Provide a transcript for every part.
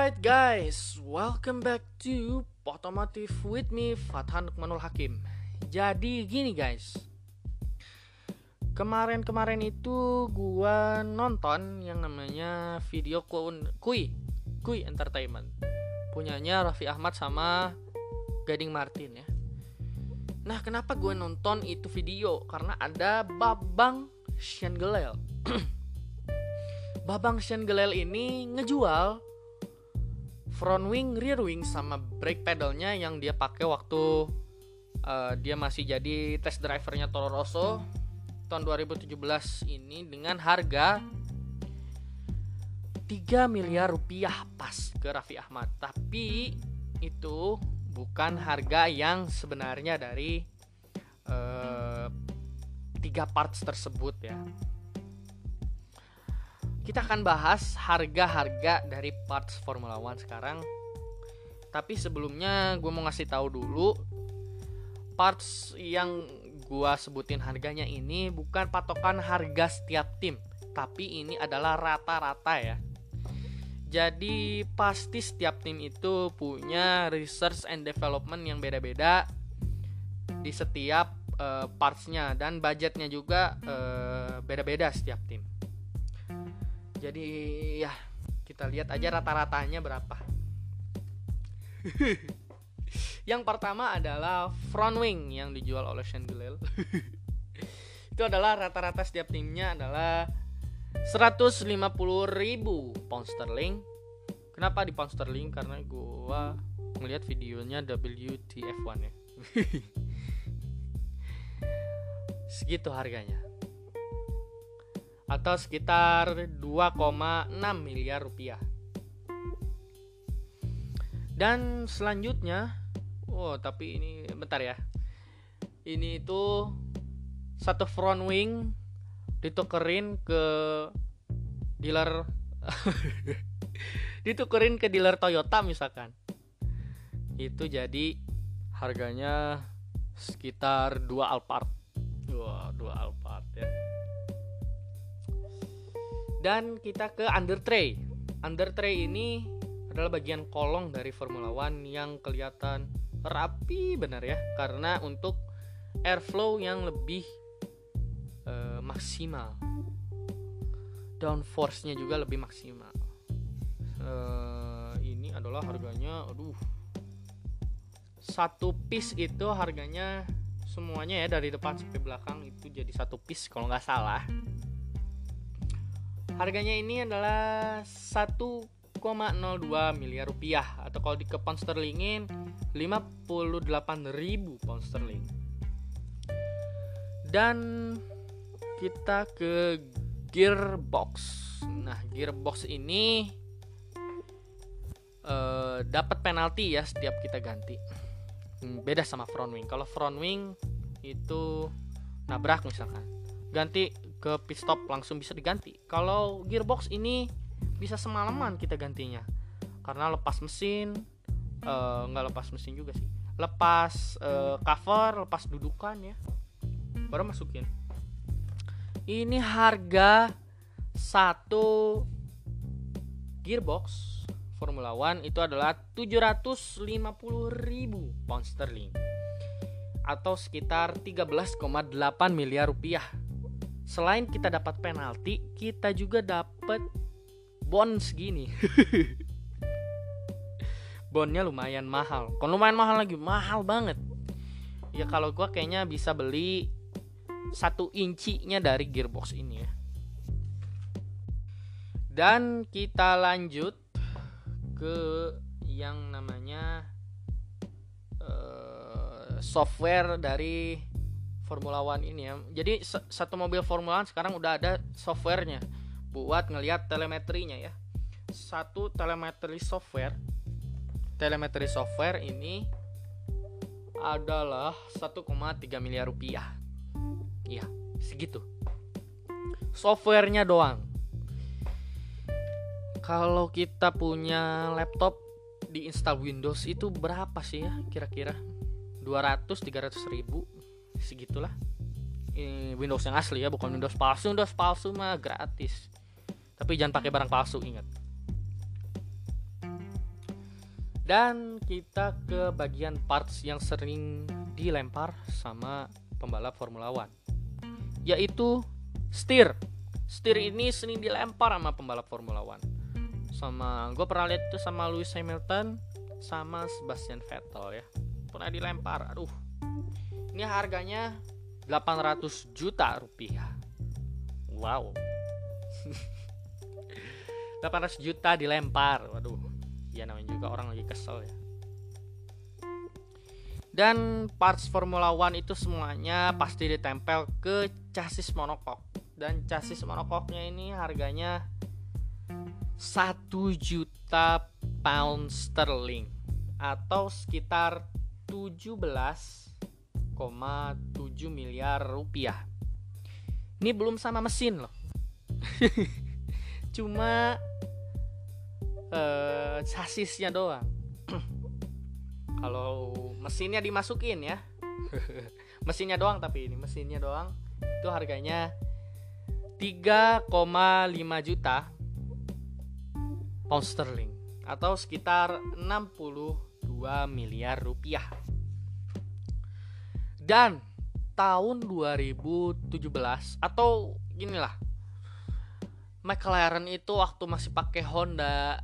Alright guys, welcome back to Automotive with me Fathan Nukmanul Hakim. Jadi gini guys. Kemarin-kemarin itu gua nonton yang namanya video Kui Kui Entertainment. Punyanya Raffi Ahmad sama Gading Martin ya. Nah, kenapa gue nonton itu video? Karena ada Babang Shengelel. Babang Shengelel ini ngejual front wing, rear wing sama brake pedalnya yang dia pakai waktu uh, dia masih jadi test drivernya Toro Rosso tahun 2017 ini dengan harga 3 miliar rupiah pas ke Raffi Ahmad. Tapi itu bukan harga yang sebenarnya dari uh, tiga parts tersebut ya. Kita akan bahas harga-harga dari parts Formula One sekarang. Tapi sebelumnya gue mau ngasih tahu dulu parts yang gue sebutin harganya ini bukan patokan harga setiap tim, tapi ini adalah rata-rata ya. Jadi pasti setiap tim itu punya research and development yang beda-beda di setiap uh, partsnya dan budgetnya juga uh, beda-beda setiap tim. Jadi ya kita lihat aja rata-ratanya berapa. yang pertama adalah front wing yang dijual oleh Shangelel. itu adalah rata-rata setiap timnya adalah 150 ribu pound sterling kenapa di pound sterling karena gua ngeliat videonya WTF1 ya segitu harganya atau sekitar 2,6 miliar rupiah. Dan selanjutnya oh tapi ini bentar ya. Ini itu satu front wing ditukerin ke dealer ditukerin ke dealer Toyota misalkan. Itu jadi harganya sekitar dua Alphard. Dua dua Alphard ya dan kita ke under tray. Under tray ini adalah bagian kolong dari Formula One yang kelihatan rapi benar ya? Karena untuk airflow yang lebih maksimal. Downforce-nya juga lebih maksimal. Uh, ini adalah harganya aduh. Satu piece itu harganya semuanya ya dari depan sampai belakang itu jadi satu piece kalau nggak salah harganya ini adalah 1,02 miliar rupiah atau kalau di ke pound sterlingin 58.000 pound sterling dan kita ke gearbox. Nah, gearbox ini uh, dapat penalti ya setiap kita ganti. Hmm, beda sama front wing. Kalau front wing itu nabrak misalkan, ganti ke pit stop langsung bisa diganti. Kalau gearbox ini bisa semalaman kita gantinya, karena lepas mesin, uh, nggak lepas mesin juga sih, lepas uh, cover, lepas dudukan ya, baru masukin ini harga satu gearbox Formula One itu adalah 750.000 pound sterling atau sekitar 13,8 miliar rupiah. Selain kita dapat penalti, kita juga dapat bond segini. Bondnya lumayan mahal. Kalau lumayan mahal lagi, mahal banget. Ya kalau gua kayaknya bisa beli satu incinya dari gearbox ini ya dan kita lanjut ke yang namanya uh, software dari Formula One ini ya jadi satu mobil Formula One sekarang udah ada softwarenya buat ngelihat telemetrinya ya satu telemetri software telemetri software ini adalah 1,3 miliar rupiah Iya, segitu. Softwarenya doang. Kalau kita punya laptop di install Windows itu berapa sih ya kira-kira? 200 300 ribu segitulah. Ini Windows yang asli ya, bukan Windows palsu. Windows palsu mah gratis. Tapi jangan pakai barang palsu, ingat. Dan kita ke bagian parts yang sering dilempar sama pembalap Formula One Yaitu steer Steer ini sering dilempar sama pembalap Formula One Sama gue pernah lihat itu sama Lewis Hamilton Sama Sebastian Vettel ya Pernah dilempar Aduh Ini harganya 800 juta rupiah. Wow. 800 juta dilempar. Waduh. Ya namanya juga orang lagi kesel ya. Dan parts Formula One itu semuanya pasti ditempel ke chassis monokok dan chassis monokoknya ini harganya 1 juta pound sterling atau sekitar 17,7 miliar rupiah. Ini belum sama mesin loh. Cuma uh, sasisnya doang. Kalau mesinnya dimasukin ya. Mesinnya doang tapi ini mesinnya doang. Itu harganya 3,5 juta pound sterling atau sekitar 62 miliar rupiah dan tahun 2017 atau inilah McLaren itu waktu masih pakai Honda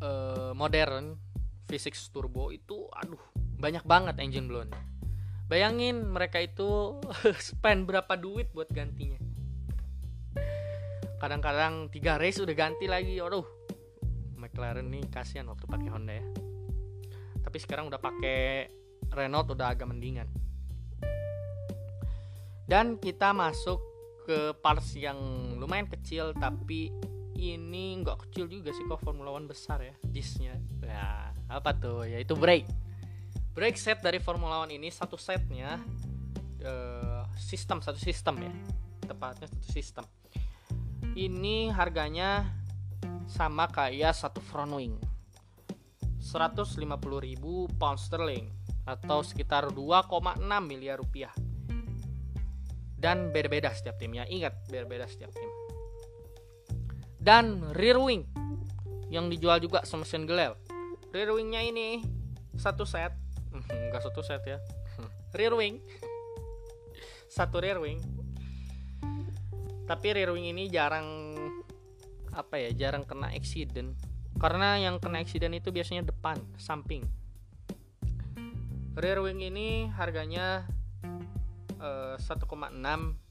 uh, modern V6 turbo itu aduh banyak banget engine blown. Bayangin mereka itu spend berapa duit buat gantinya. Kadang-kadang tiga race udah ganti lagi aduh. McLaren nih kasihan waktu pakai Honda ya. Tapi sekarang udah pakai Renault udah agak mendingan dan kita masuk ke parts yang lumayan kecil tapi ini nggak kecil juga sih kok Formula One besar ya disnya. Ya apa tuh? Yaitu brake. Brake set dari Formula One ini satu setnya uh, sistem satu sistem ya. Tepatnya satu sistem. Ini harganya sama kayak satu front wing. 150.000 pound sterling atau sekitar 2,6 miliar rupiah dan beda-beda setiap timnya. Ingat beda-beda setiap tim. Dan rear wing yang dijual juga sama mesin gelel. Rear wingnya ini satu set. Enggak satu set ya. Rear wing. Satu rear wing. Tapi rear wing ini jarang apa ya jarang kena accident. Karena yang kena accident itu biasanya depan samping. Rear wing ini harganya eh, 1,6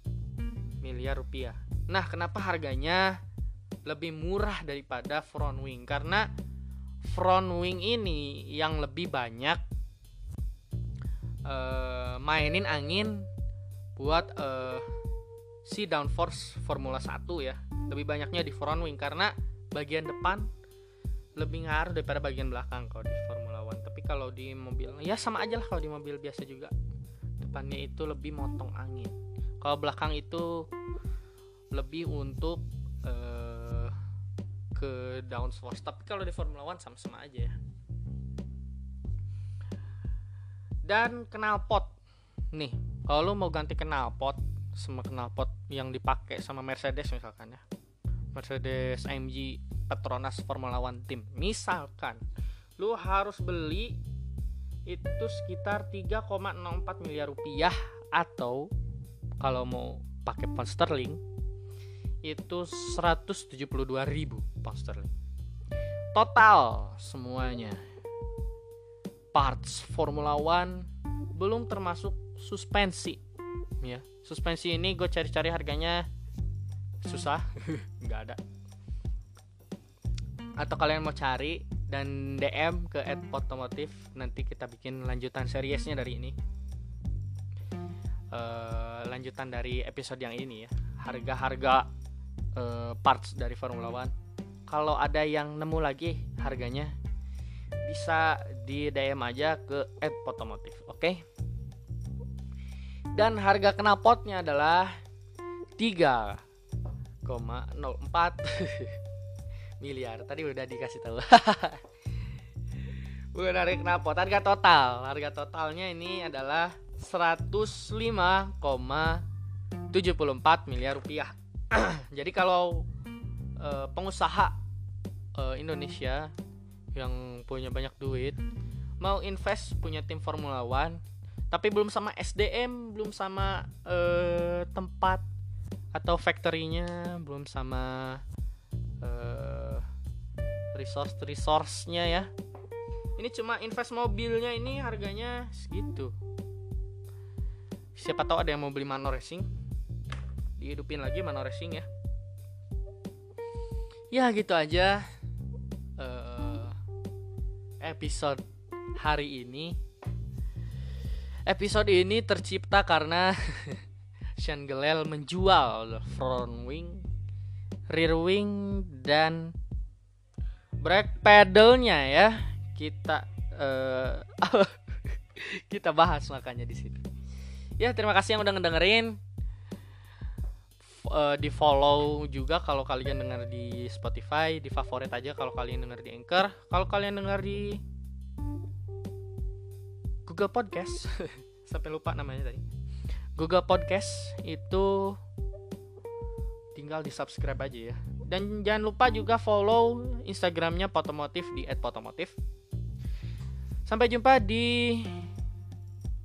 miliar rupiah. Nah kenapa harganya lebih murah daripada front wing? Karena front wing ini yang lebih banyak uh, mainin angin buat uh, si downforce Formula 1 ya. Lebih banyaknya di front wing karena bagian depan lebih ngaruh daripada bagian belakang kalau di Formula One. Tapi kalau di mobil ya sama aja lah kalau di mobil biasa juga depannya itu lebih motong angin. Kalau belakang itu lebih untuk uh, ke downforce tapi kalau di Formula One sama-sama aja ya. Dan knalpot nih kalau lu mau ganti knalpot sama knalpot yang dipakai sama Mercedes misalkan ya. Mercedes AMG Petronas Formula One Team. Misalkan lu harus beli itu sekitar 3,64 miliar rupiah atau kalau mau pakai pound sterling itu 172 ribu pound sterling. Total semuanya. Parts Formula One belum termasuk suspensi ya. Suspensi ini gue cari-cari harganya susah. Nggak ada. Atau kalian mau cari dan DM ke @otomotif nanti kita bikin lanjutan seriesnya dari ini uh, lanjutan dari episode yang ini ya harga-harga uh, parts dari Formula One. Kalau ada yang nemu lagi harganya bisa di DM aja ke @potomotif, oke? Okay? Dan harga knalpotnya adalah 3,04 miliar. Tadi udah dikasih tahu. Bukan dari knalpot, harga total. Harga totalnya ini adalah 105,74 miliar rupiah. Jadi kalau uh, pengusaha uh, Indonesia yang punya banyak duit mau invest punya tim Formula One tapi belum sama SDM belum sama uh, tempat atau factory-nya belum sama uh, resource resource-nya ya. Ini cuma invest mobilnya ini harganya segitu. Siapa tahu ada yang mau beli Mano Racing. Dihidupin lagi Mano Racing ya. Ya gitu aja uh, episode hari ini. Episode ini tercipta karena Sean Gelel menjual front wing rear wing dan brake pedalnya ya kita uh, kita bahas makanya di sini ya terima kasih yang udah ngedengerin uh, di follow juga kalau kalian dengar di Spotify, di favorit aja kalau kalian dengar di Anchor, kalau kalian dengar di Google Podcast, sampai lupa namanya tadi. Google Podcast itu tinggal di subscribe aja ya. Dan jangan lupa juga follow Instagramnya Potomotif di @potomotif. Sampai jumpa di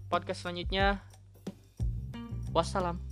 podcast selanjutnya. Wassalam.